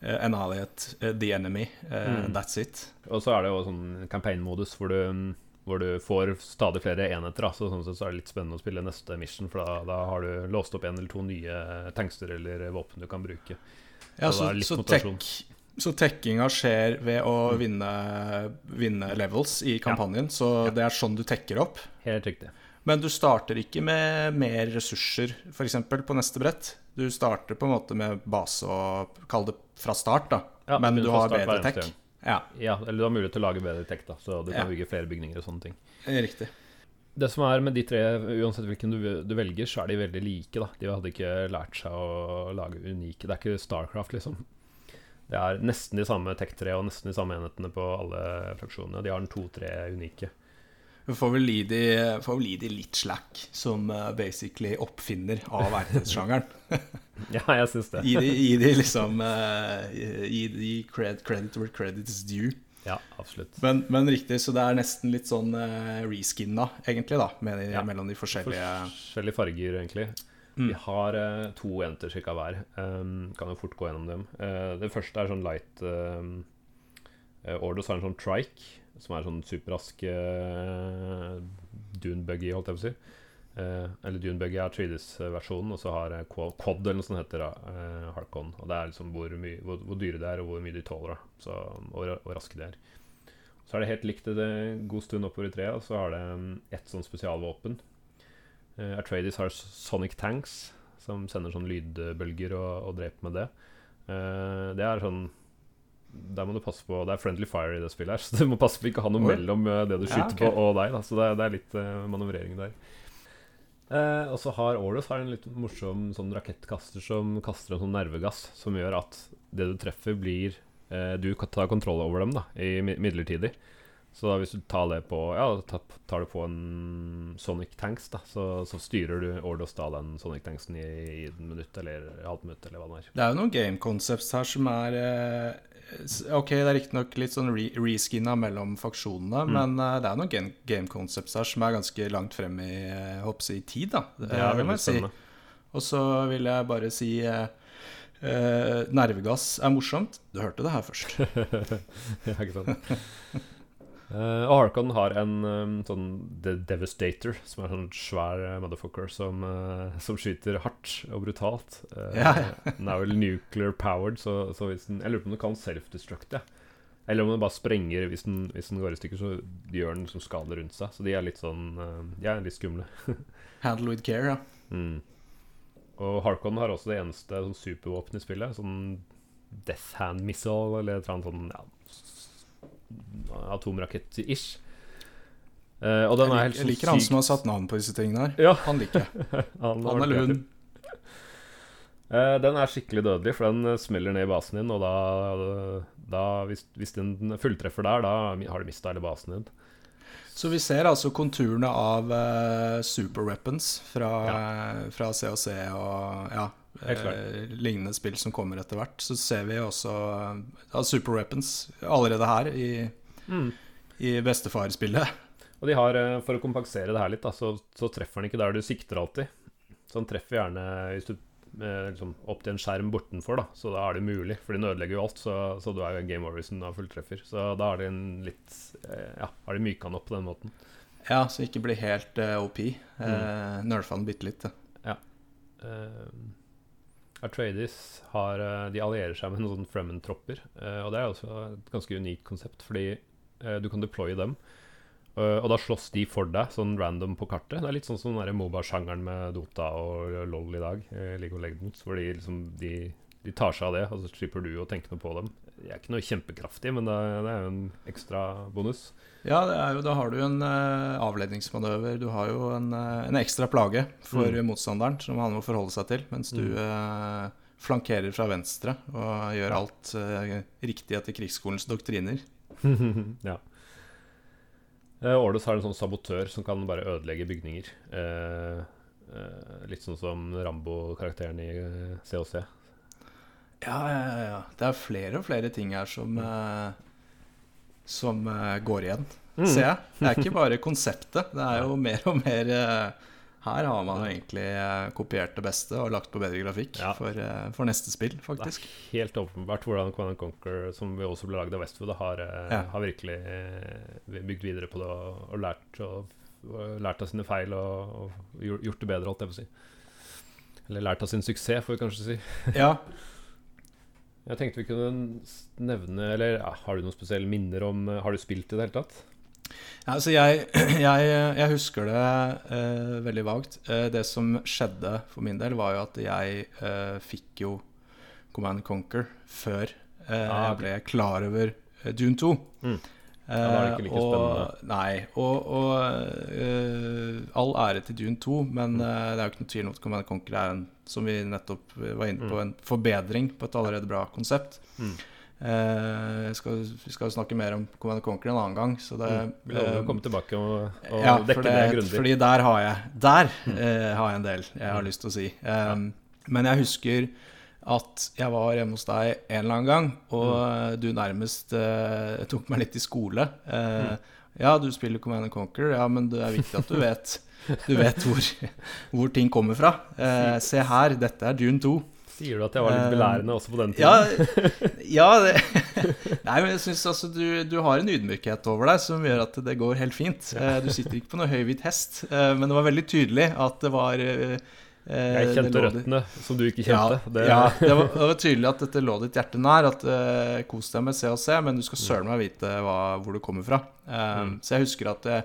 eh, Annihilate uh, the enemy. uh, Mm. That's it. Og så er det jo sånn campaign-modus hvor du, hvor du får stadig flere enheter. Da. Så sånn sett så er det litt spennende å spille neste mission, for da, da har du låst opp en eller to nye tankster eller våpen du kan bruke. Ja, Så så, så, tekkinga skjer ved å vinne, vinne levels i kampanjen. Så det er sånn du tekker opp. Helt riktig. Men du starter ikke med mer ressurser, f.eks. på neste brett. Du starter på en måte med base og Kall det fra start, da. Ja, Men du har bedre tech. Ja, Ja, eller du har mulighet til å lage bedre tech, da, så du kan Ja. bygge flere bygninger og sånne ting. riktig. Det som er med de tre, uansett hvilken du, du velger, så er de veldig like. da De hadde ikke lært seg å lage unike Det er ikke Starcraft, liksom. Det er nesten de samme tech-tre og nesten de samme enhetene på alle fraksjonene. De har en to-tre unike. Vi får vel gi de, litt slack, som eh, basically oppfinner av RTS-sjangeren. Ja, jeg syns det. Gi, de- gi de liksom uh, Gi de cred, credit where credit is due. Ja, absolutt. Men, men riktig, så det er nesten litt sånn uh, reskinna, egentlig, da, med de, Ja. mellom de forskjellige Forskjellige farger, egentlig. Mm. Vi har uh, to enter ca. hver. Um, kan jo fort gå gjennom dem. Uh, det første er sånn light uh, Ordos har en sånn trike, som er sånn superrask uh, dunebuggy, holdt jeg på å si. Uh, eller dunebuggy er Treedis-versjonen, og så har eh, Quad, eller noe sånt heter uh, eh, Harkon. Og det er liksom hvor, mye, hvor, hvor dyre det er, og hvor mye de tåler, da. Så, og, og raske de er. Så er det helt likt en god stund oppover i treet, og så har det um, ett sånn spesialvåpen. Uh, Atreides har Sonic Tanks, som sender sånn lydbølger og, og dreper med det. Uh, det er sånn Der må du passe på Det er friendly fire i det spillet, her så du må passe på ikke å ha noe mellom eh, det du Ja, okay. på og deg. Da. Så det er, det er litt uh, manøvrering der. Eh, og så har Aarhus har en litt morsom sånn rakettkaster som kaster en sånn nervegass, som gjør at det du treffer, blir eh, Du tar kontroll over dem da, i mi- midlertidig. Så da hvis du tar det på Ja, tar du på en Sonic Tanks, da, så, så styrer du Ordos da den Sonic Tanksen i, i et minutt eller halvt minutt, eller hva det er. Det er jo noen game concepts her som er eh, Ok, det er riktignok litt sånn re reskinna mellom faksjonene, Mm. men eh, det er noen game, game concepts her som er ganske langt frem i, eh, håper i tid, da. Det det er veldig spennende. si. Og så vil jeg bare si eh, eh, nervegass er morsomt. Du hørte det her først. ja, ikke sant? Eh, og Harkon har en um, sånn The Devastator, som er en sånn svær eh, motherfucker som, uh, som skyter hardt og brutalt. Ja, den er vel nuclear powered, så, så hvis den Jeg lurer på om den kan self-destructe. ja. Eller om den bare sprenger hvis den, hvis den går i stykker, så gjør den som skade rundt seg. Så de er litt sånn De er litt skumle. Handle with care, ja. Mm. Og Harkon har også det eneste sånn supervåpenet i spillet. Sånn Death Hand Missile, eller et eller annet sånn ja, atomrakett-ish. Uh, og den er Jeg, helt jeg liker liker han som har satt navn på disse tingene her. Ja, Han liker jeg. han, Han eller hun. Uh, den er skikkelig dødelig, for den eh, smeller ned i basen din, og da, da hvis, hvis den fulltreffer der, da har du mista hele basen din. Så vi ser altså konturene av uh, super weapons fra, fra COC og ja, eh, lignende spill som kommer etter hvert. Så ser vi også uh, super weapons allerede her i, i bestefar-spillet. Og de har, eh, for å kompensere det her litt, da, så, så treffer den ikke der du sikter alltid. Så den treffer gjerne hvis du eh, liksom, opp til en skjerm bortenfor, da. Så da er det mulig, for den ødelegger jo alt. Så, så du er jo game over hvis den har fulltreffer. Så da er det en litt eh, Ja, har de myka den opp på den måten. Ja, så ikke bli helt uh, OP. Uh, Nerfa den bitte litt. ja. Uh, Atreides har De allierer seg med noen sånne Fremen-tropper. og det er også et ganske unikt konsept, fordi du kan deploye dem. Eh, og da slåss de for deg, sånn random på kartet. Det er litt sånn som den Moba-sjangeren med Dota og LOL i dag, eh, League of Legends, hvor de liksom de, de tar seg av det, og så slipper du å tenke noe på dem. De er ikke noe kjempekraftig, men det er, det er jo en ekstra bonus. Ja, det er jo, da har du en uh, avledningsmanøver. Du har jo en, uh, en ekstra plage for Mm. motstanderen som han må forholde seg til, mens du eh, flankerer fra venstre og gjør alt eh, riktig etter krigsskolens doktriner. ja. Årdes har en sånn sabotør som kan bare ødelegge bygninger. Eh, eh, litt sånn som Rambo-karakteren i COC. Ja, ja, ja. Det er flere og flere ting her som eh, Som går igjen, Mm. ser jeg. Det er ikke bare konseptet. Det er jo mer og mer Her har man jo egentlig eh, kopiert det beste og lagt på bedre grafikk Ja. for, eh, for neste spill, faktisk. Det er helt åpenbart hvordan Command Conquer, som vi også ble lagd av Westwood, har, eh, Ja. har virkelig bygd videre på det og, og lært, og, og lært av sine feil og, gjort det bedre, holdt jeg på å si. Eller lært av sin suksess, får vi kanskje si. Ja, Jeg tenkte vi kunne nevne Eller ja, har du noen spesielle minner om Har du spilt i det hele tatt? Ja, altså jeg, jeg, jeg husker det eh, veldig vagt. Eh, det som skjedde for min del, var jo at jeg eh, fikk jo Command Conquer før eh, Ah, jeg ble klar over eh, Dune 2. Mm. Ja, da er det ikke like Eh, og, spennende. Nei. Og, og eh, all ære til Dune 2, men Mm. eh, det er jo ikke noe tvil om at Command Conquer er en, som vi nettopp var inne på, Mm. en forbedring på et allerede bra konsept. Mm. Eh, jeg skal, vi skal snakke mer om Command Conquer en annen gang, så det Mm. Vi lover eh, å komme tilbake og, og ja, dekke det, det, grundig. fordi der har jeg Der Mm. eh, har jeg en del jeg har Mm. lyst til å si. Um, Men jeg husker at jeg var hjemme hos deg en eller annen gang, og Mm. eh, du nærmest eh, tok meg litt i skole. Eh, Mm. Ja, du spiller Command Conquer, ja, men det er viktig at du vet Du vet hvor, hvor ting kommer fra. Eh, se her, dette er Dune 2. Sier du at jeg var litt Eh, belærende også på den Ja, tiden? ja det, Nei, men jeg syns altså du, du har en ydmykhet over deg som gjør at det går helt fint. Eh, Du sitter ikke på noe høyhvit hest, eh, men det var veldig tydelig at det var Jeg kjente røttene, som du ikke kjente. Ja, Det- ja det, var, det var tydelig at dette lå ditt hjerte nær. At uh, Kos deg med CAC, men du skal søren meg vite hva, hvor du kommer fra. Um, Mm. Så jeg husker at eh,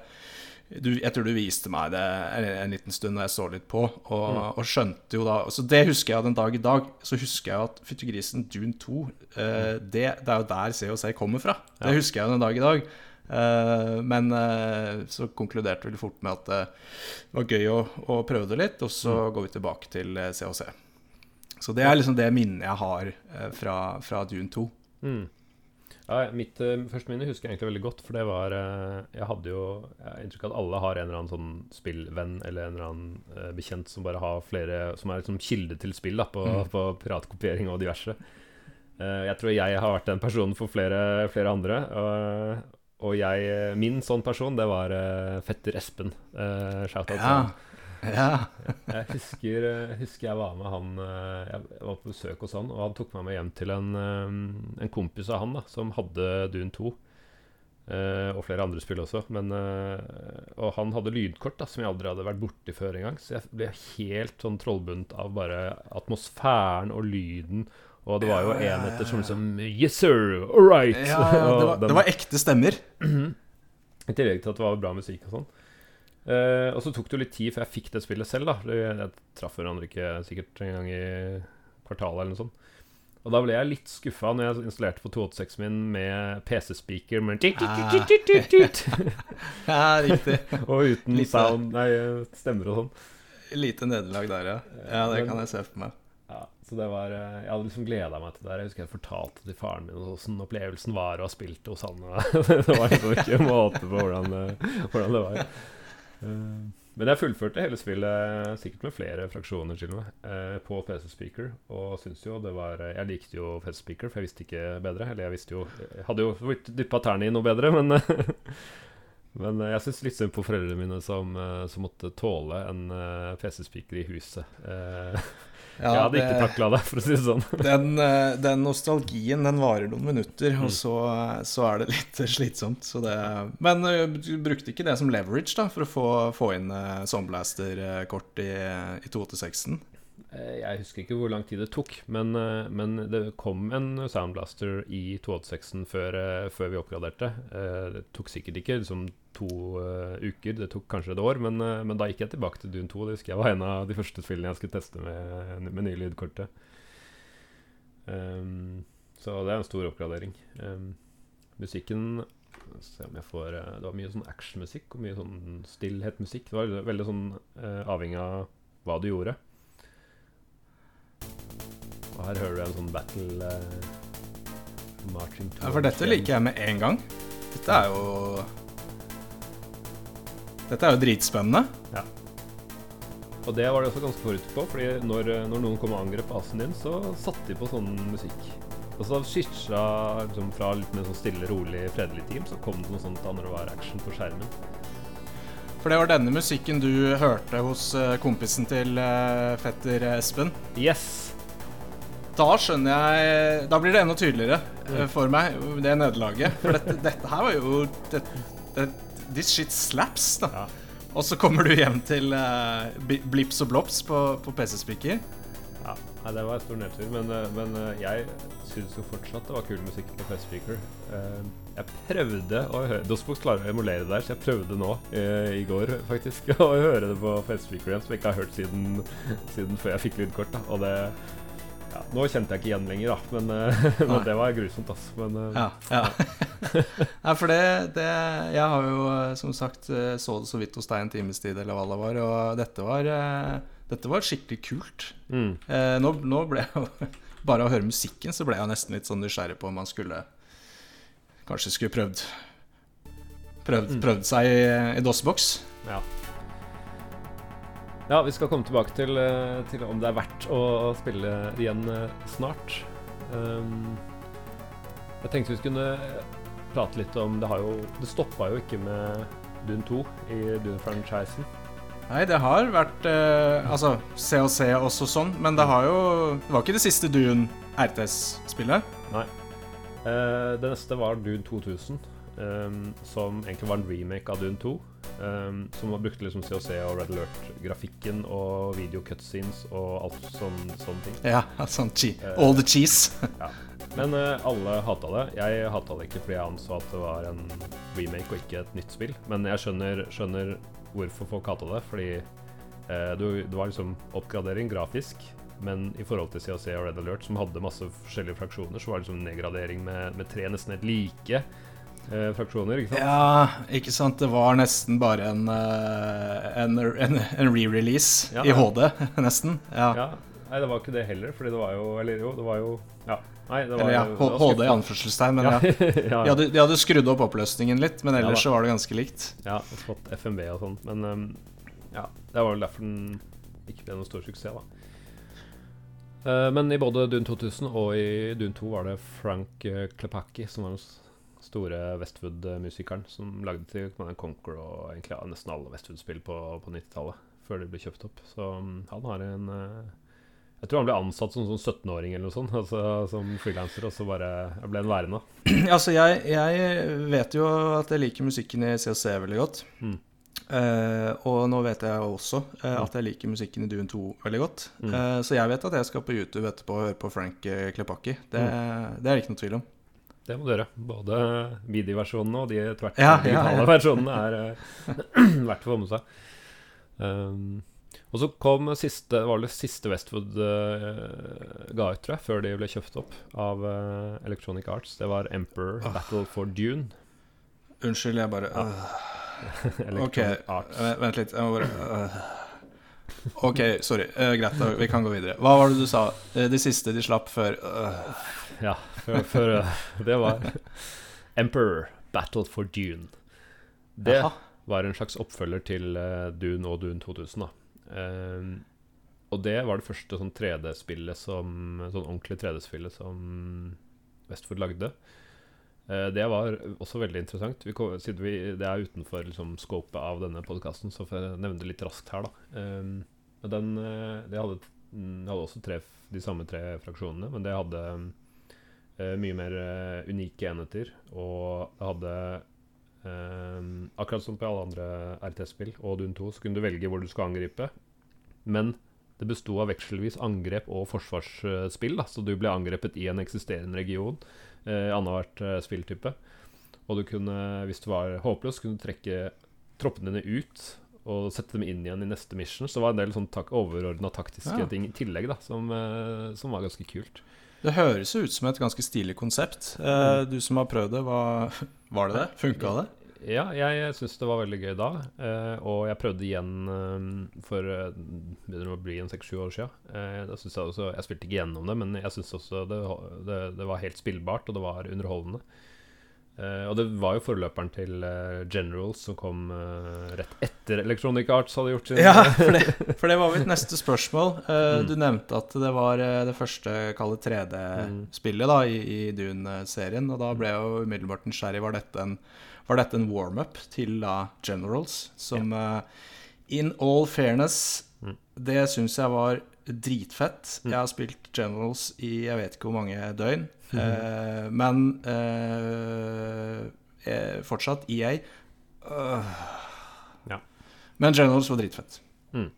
du, jeg tror du viste meg det en, en liten stund når jeg så litt på, og, Mm. og skjønte jo da Så det husker jeg den dag i dag. Så husker jeg at Fyttegrisen Dune 2, eh, det, det er jo der COC kommer fra. Det Mm. Ja. husker jeg den dag i dag. Eh, men eh, så konkluderte vi fort med at det var gøy å, å prøve det litt, og så Mm. går vi tilbake til eh, COC. Så det er liksom det minnet jeg har eh, fra, fra Dune 2. Mm. Ja, mitt uh, første minne husker jeg egentlig veldig godt, for det var uh, Jeg hadde jo jeg har inntrykk av at alle har en eller annen sånn spillvenn eller en eller annen uh, bekjent som bare har flere Som er liksom kilde til spill da, på, Mm. på piratkopiering og diverse. Eh, jeg tror jeg har vært den personen for flere, flere andre. Og, og jeg, min sånn person, det var eh, fetter Espen. Uh, Shout-out til Ja. Ja. Jeg husker, jeg, husker jeg var med han eh, Jeg var på besøk hos han, og han tok meg med hjem til en, eh, en kompis av han da som hadde Dune 2. eh, og flere andre spill også. Men, eh, og han hadde lydkort da som jeg aldri hadde vært borti før engang. Så jeg ble helt sånn trollbundet av bare atmosfæren og lyden. Og det var jo Ja, enheter som liksom Yes, sir! All right! ja, ja det, var, det var ekte stemmer. i tillegg til at det var bra musikk og sånn. Eh, og så tok det jo litt tid før jeg fikk det spillet selv. da Jeg, Jeg traff hverandre ikke sikkert en gang i kvartalet eller noe sånt. Og da ble jeg litt skuffa når jeg installerte på 286 min med PC-speaker med Ah. Ja, riktig. og uten Lite. sound, nei, stemmer og sånn. Lite nederlag der, ja. Ja, Det kan jeg se for meg. Ja, så det var eh, Jeg hadde liksom gleda meg til det. Jeg husker jeg fortalte til faren min åssen opplevelsen var å ha spilt hos han. det var liksom ikke måte på hvordan, eh, hvordan det var. Eh, Men jeg fullførte hele spillet, sikkert med flere fraksjoner til og med, eh, på PC Speaker. Og syns jo det var eh, Jeg likte jo PC Speaker, for jeg visste ikke bedre. Eller jeg visste jo Jeg hadde jo dyppa tærne i noe bedre, men Men eh, jeg syns litt synd på foreldrene mine som, eh, som måtte tåle en eh, PC-speaker i huset. Eh, Ja, jeg hadde ikke takla det, for å si det sånn. Den, eh, den nostalgien den varer noen minutter, Mm. og så, så er det litt slitsomt. Så det, men eh, du brukte ikke det som leverage da, for å få, få inn uh, Soundblaster-kort i, i 286-en? Eh, Jeg husker ikke hvor lang tid det tok, men, eh, men det kom en Soundblaster i 286-en før, eh, før vi oppgraderte. Det tok sikkert ikke liksom, to uker, det tok kanskje et år, men, men da gikk jeg tilbake til Dune 2. Det husker jeg var en av de første spillene jeg skulle teste med, med nye lydkortet. Um, så det er en stor oppgradering. Um, musikken Se om jeg får Det var mye sånn actionmusikk og mye sånn stillhetmusikk. Det var veldig, sånn avhengig av hva du gjorde. Og her hører du en sånn battle uh, marching Ja, for dette liker jeg med en gang. Dette er jo Dette er jo dritspennende. Ja. Og det var de også ganske forut på, fordi når, eh, når noen kom og angrep basen din, så satte de på sånn musikk. Og så skitsja liksom, fra litt mer sånn stille, rolig, fredelig team, så kom det noe sånt da når det var action på skjermen. For det var denne musikken du hørte hos eh, kompisen til fetter Espen. Yes! Da skjønner jeg Da blir det enda tydeligere eh, for meg, det nederlaget. For dette, dette her var jo det, det, This shit slaps, da. Ja. Og så kommer du hjem til uh, blips og blops på, på PC-speaker. Ja, nei, det var en stor nedtur, men, eh, men jeg syns jo fortsatt det var kul musikk på Festpeaker. Uh, jeg prøvde å høre Dosbox klarer å emulere det der, så jeg prøvde nå i går faktisk å høre det på Festpeaker igjen, som jeg ikke har hørt siden, siden før jeg fikk lydkort. da Og det ja, Nå kjente jeg ikke igjen lenger, da, men, eh, men det var grusomt, altså. Men eh, Ja. ja. Nei, for det, det Jeg har jo eh, som sagt så det så vidt hos deg en times tid, eller hva det var, og dette var Dette var skikkelig kult. mm, Eh, nå, nå ble jeg jo Bare å høre musikken så ble jeg nesten litt sånn nysgjerrig på om man skulle Kanskje skulle prøvd Prøvd, Mm. prøvd seg i, i DOS-boks. ja. Ja, vi skal komme tilbake til, eh, til om det er verdt å spille igjen eh, snart. Um, jeg tenkte vi skulle prate litt om Det har jo Det stoppa jo ikke med Dune 2 i Dune-franchisen. Nei, det har vært eh, Altså, COC også sånn, men det har jo Det var ikke det siste Dune RTS-spillet. Eh, det neste var Dune 2000, um, som egentlig var en remake av Dune 2. Um, som brukte liksom COC og Red Alert-grafikken og video cutscenes og alt sånn, sånne ting. Ja, sånn Eh. All the cheese. Men uh, alle hata det. Jeg hata det ikke fordi jeg anså at det var en remake og ikke et nytt spill. Men jeg skjønner, skjønner hvorfor folk hata det. Fordi uh, det, det var liksom oppgradering grafisk. Men i forhold til COC og Red Alert, som hadde masse forskjellige fraksjoner, så var det liksom nedgradering med, med tre nesten helt like eh, fraksjoner. ikke sant? Ja, ikke sant. Det var nesten bare en, eh, en, en, en re-release Ja, i. HD, nesten. Ja. Ja, Nei, det var ikke det heller, fordi det var jo Eller jo, det var jo Ja. Nei, det var Eller ja, HD i anførselstegn, men ja. ja. ja. De hadde, de hadde skrudd opp oppløsningen litt, men ellers så var det ganske likt. Ja, og fått FMV og sånn. Men um, ja, det var vel derfor den ikke ble noen stor suksess, da. Eh, men i både Dune 2000 og i Dune 2 var det Frank uh, Klepacki som var store Westwood-musikeren som lagde til Command Conquer og egentlig nesten alle Westwood-spill på, på 90-tallet, før de ble kjøpt opp. Så mm, han har en eh, Jeg tror han ble ansatt som sånn 17-åring eller noe sånt, altså, som frilanser, og så bare ble han værende. altså, jeg, jeg vet jo at jeg liker musikken i CC veldig godt. Mm. Uh, og nå vet jeg også uh, at jeg liker musikken i Dune 2 veldig godt. Mm. Så jeg vet at jeg skal på YouTube etterpå og høre på Frank Klepakki. Det, Mm. det er det ikke noe tvil om. Det må du gjøre. Både midi-versjonene og de tvert Ja, ja, digitale ja. versjonene er eh, verdt å få med seg. Um, og så kom siste, var det siste Westwood uh, ga ut, tror jeg, før de ble kjøpt opp av uh, Electronic Arts. Det var Emperor Åh. Battle for Dune. Unnskyld, jeg bare Ja. øh. Electronic Ok, Arts. Vent litt. Jeg må bare øh. OK, sorry. Uh, greit, vi kan gå videre. Hva var det du sa? Uh, De siste de slapp før uh. Ja, før, før eh, Det var Emperor Battle for Dune. Det Aha. var en slags oppfølger til eh, Dune og Dune 2000. da Ehm, Og det var det første sånn 3D-spillet som Sånn ordentlig 3D-spillet som Westford lagde. Eh, det var også veldig interessant. Vi, siden vi, det er utenfor liksom, scopet av denne podkasten, så får jeg nevne det litt raskt her, da. Ehm, men den, eh, det hadde, hadde også tre, de samme tre fraksjonene, men det hadde eh, mye mer unike enheter. Og det hadde Ehm, akkurat som på alle andre RTS-spill og Dun 2, så kunne du velge hvor du skulle angripe. Men det besto av vekselvis angrep og forsvarsspill. Da. Så du ble angrepet i en eksisterende region eh, annethvert eh, spilltype. Og du kunne, hvis du var håpløs, kunne du trekke troppene dine ut og sette dem inn igjen i neste mission. Så det var en del sånn tak overordna taktiske Ja. ting i tillegg da, som, eh, som var ganske kult. Det høres jo ut som et ganske stilig konsept. Eh, du som har prøvd det, hva, var det det? Funka det? Ja, jeg syns det var veldig gøy da. eh, og jeg prøvde igjen eh, for uh, begynner å bli en seks-sju år. Eh, da synes jeg, også, jeg spilte ikke gjennom det, men jeg syns også det, det, det var helt spillbart, og det var underholdende. Eh, og det var jo forløperen til eh, Generals som kom eh, rett etter Electronic Arts hadde gjort sin Ja, for det, for det var mitt neste spørsmål. Eh, Mm. Du nevnte at det var eh, det første kalde 3D-spillet da i, i Dune-serien. Og da ble jeg jo umiddelbart nysgjerrig. Var dette en, var dette en warm-up til da Generals? Som eh, in all fairness, Mm. det syns jeg var dritfett. Jeg har spilt Generals i jeg vet ikke hvor mange døgn. Eh, men eh, eh, fortsatt EA. øh. Ja. Men Generals var dritfett. Mm.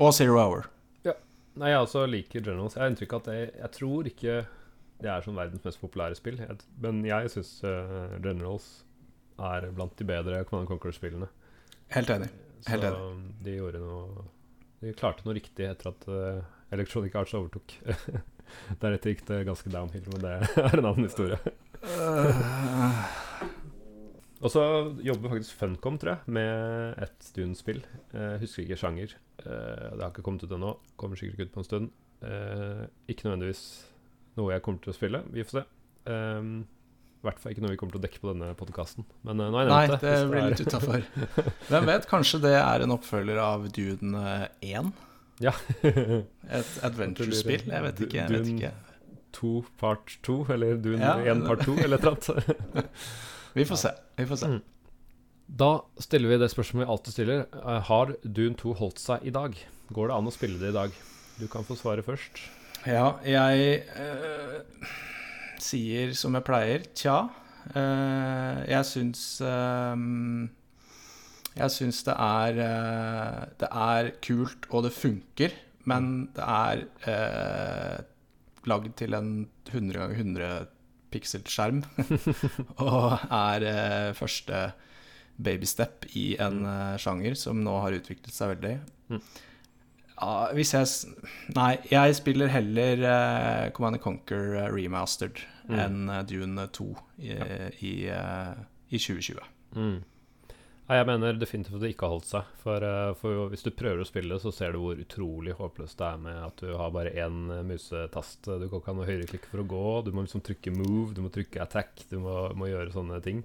Og Zero Hour. Nei, jeg også liker Generals. Jeg har inntrykk av at jeg, jeg tror ikke det er sånn verdens mest populære spill. Men jeg syns Generals er blant de bedre Command Conquer-spillene. Helt enig. Helt enig. Så de gjorde noe De klarte noe riktig etter at eh, Electronic Arts overtok. Deretter gikk det ganske downhill, men det er en annen historie. Og så jobber faktisk Funcom, tror jeg, med et Dune-spill. Eh, husker ikke sjanger. Eh, det har ikke kommet ut ennå. Kommer sikkert ikke ut på en stund. Eh, ikke nødvendigvis noe jeg kommer til å spille. Vi får se. Eh, I hvert fall ikke noe vi kommer til å dekke på denne podkasten. Men uh, nå har jeg Nei, nevnt det. det det blir litt utafor. Hvem vet, kanskje det er en oppfølger av Dune 1? Ja. Et adventure-spill? Jeg vet ikke. jeg vet Dune- ikke 2 part 2, eller Dune Ja. 1 part 2, eller et eller annet. Vi får se. Vi får se. Mm. Da stiller vi det spørsmålet vi alltid stiller. Eh, Har Dune 2 holdt seg i dag? Går det an å spille det i dag? Du kan få svare først. Ja, jeg eh, sier som jeg pleier, tja. Eh, jeg syns eh, Jeg syns det er eh, Det er kult, og det funker, men det er uh, lagd til en 100 ganger 100 pixel-skjerm. og er uh, første babystep i en uh, sjanger som nå har utviklet seg veldig. Mm. Ja, hvis jeg Nei, jeg spiller heller uh, Command Conquer eh, remastered Mm. enn eh, Dune 2 i, i, eh, i 2020. Mm. Ja, jeg mener definitivt at det ikke har holdt seg. For, for hvis du prøver å spille, så ser du hvor utrolig håpløst det er med at du har bare én musetast. Du kan ikke ha noe høyreklikk for å gå. Du må liksom trykke move, du må trykke attack, du må, må gjøre sånne ting.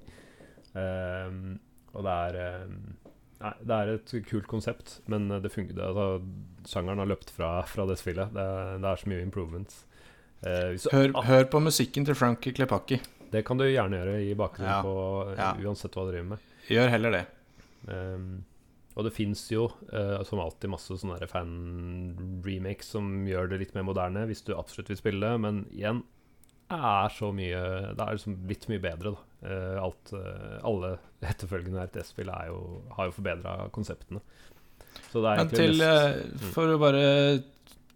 Um, og det er ehm, Nei, det er et kult konsept, men det fungerer. det, altså, Sjangeren har løpt fra, fra det spillet. Det, er- det er så mye improvements. Eh, så, Hør, ah, hør på musikken til Frankie Klepakki. det kan du gjerne gjøre i bakgrunnen Ja. på eh, Ja. uansett hva du driver med. Gjør heller det. Um, og det fins jo, uh, som alltid, masse sånne fan-remakes som gjør det litt mer moderne, hvis du absolutt vil spille, men igjen er så mye Det er liksom blitt mye bedre, da. Eh, alt, eh, alle etterfølgende RTS-spill har jo forbedra konseptene. Så det er Men til, mest eh, for å bare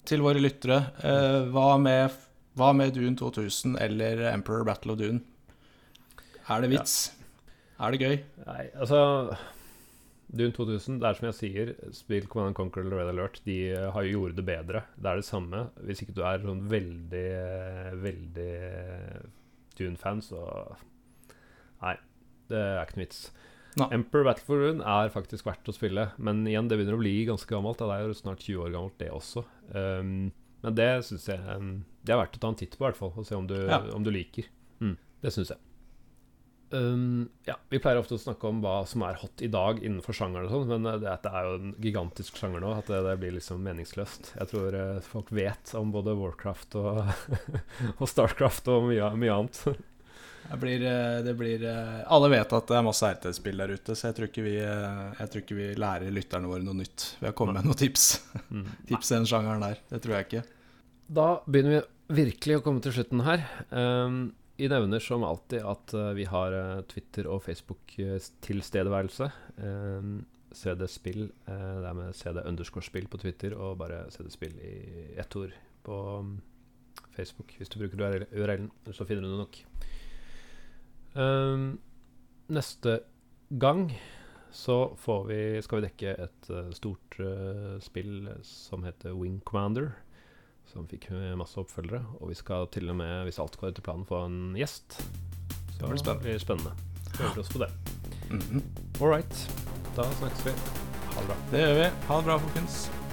Til våre lyttere, eh, hva, med, hva med Dune 2000 eller Emperor Battle of Dune? Er det vits? Er det gøy? Nei, altså Dune 2000, det er som jeg sier, spill Command and Conquer eller Red Alert, de eh, har jo gjort det bedre. Det er det samme. Hvis ikke du er sånn veldig, eh, veldig eh, Dune-fan, så Nei, det er ikke noe vits. No. Emperor Battle for Rune er faktisk verdt å spille, men igjen, det begynner å bli ganske gammelt. Det er jo snart 20 år gammelt, det også. Um, men det syns jeg um, Det er verdt å ta en titt på, i hvert fall, og se om du, Ja. om du liker. Mm, det syns jeg. Um, ja, Vi pleier ofte å snakke om hva som er hot i dag innenfor sjangeren, og sånn, men uh, det, det er jo en gigantisk sjanger nå at det, det blir liksom meningsløst. Jeg tror uh, folk vet om både Warcraft og, og Starcraft og mye, mye annet. Det blir, eh, det blir eh, Alle vet at det er masse RTS-spill der ute, så jeg tror, vi, eh, jeg tror ikke vi lærer lytterne våre noe nytt ved å komme med noen tips. Mm. Tips i den sjangeren der. Det tror jeg ikke. Da begynner vi virkelig å komme til slutten her. Um, vi nevner som alltid at uh, vi har uh, Twitter- og Facebook-tilstedeværelse. Um, CD-spill. Det er med CD underscore-spill på Twitter og bare CD-spill i ett ord på um, Facebook. Hvis du bruker URL-en, så finner du det nok. Neste gang så vi, skal vi dekke et stort spill som heter Wing Commander som fikk masse oppfølgere. Og vi skal til og med, hvis alt går etter planen, få en gjest. Så Det blir spennende. Prøver oss på det. Mhm. All right. Da snakkes vi. Ha det bra. Det gjør vi. Ha det bra, folkens.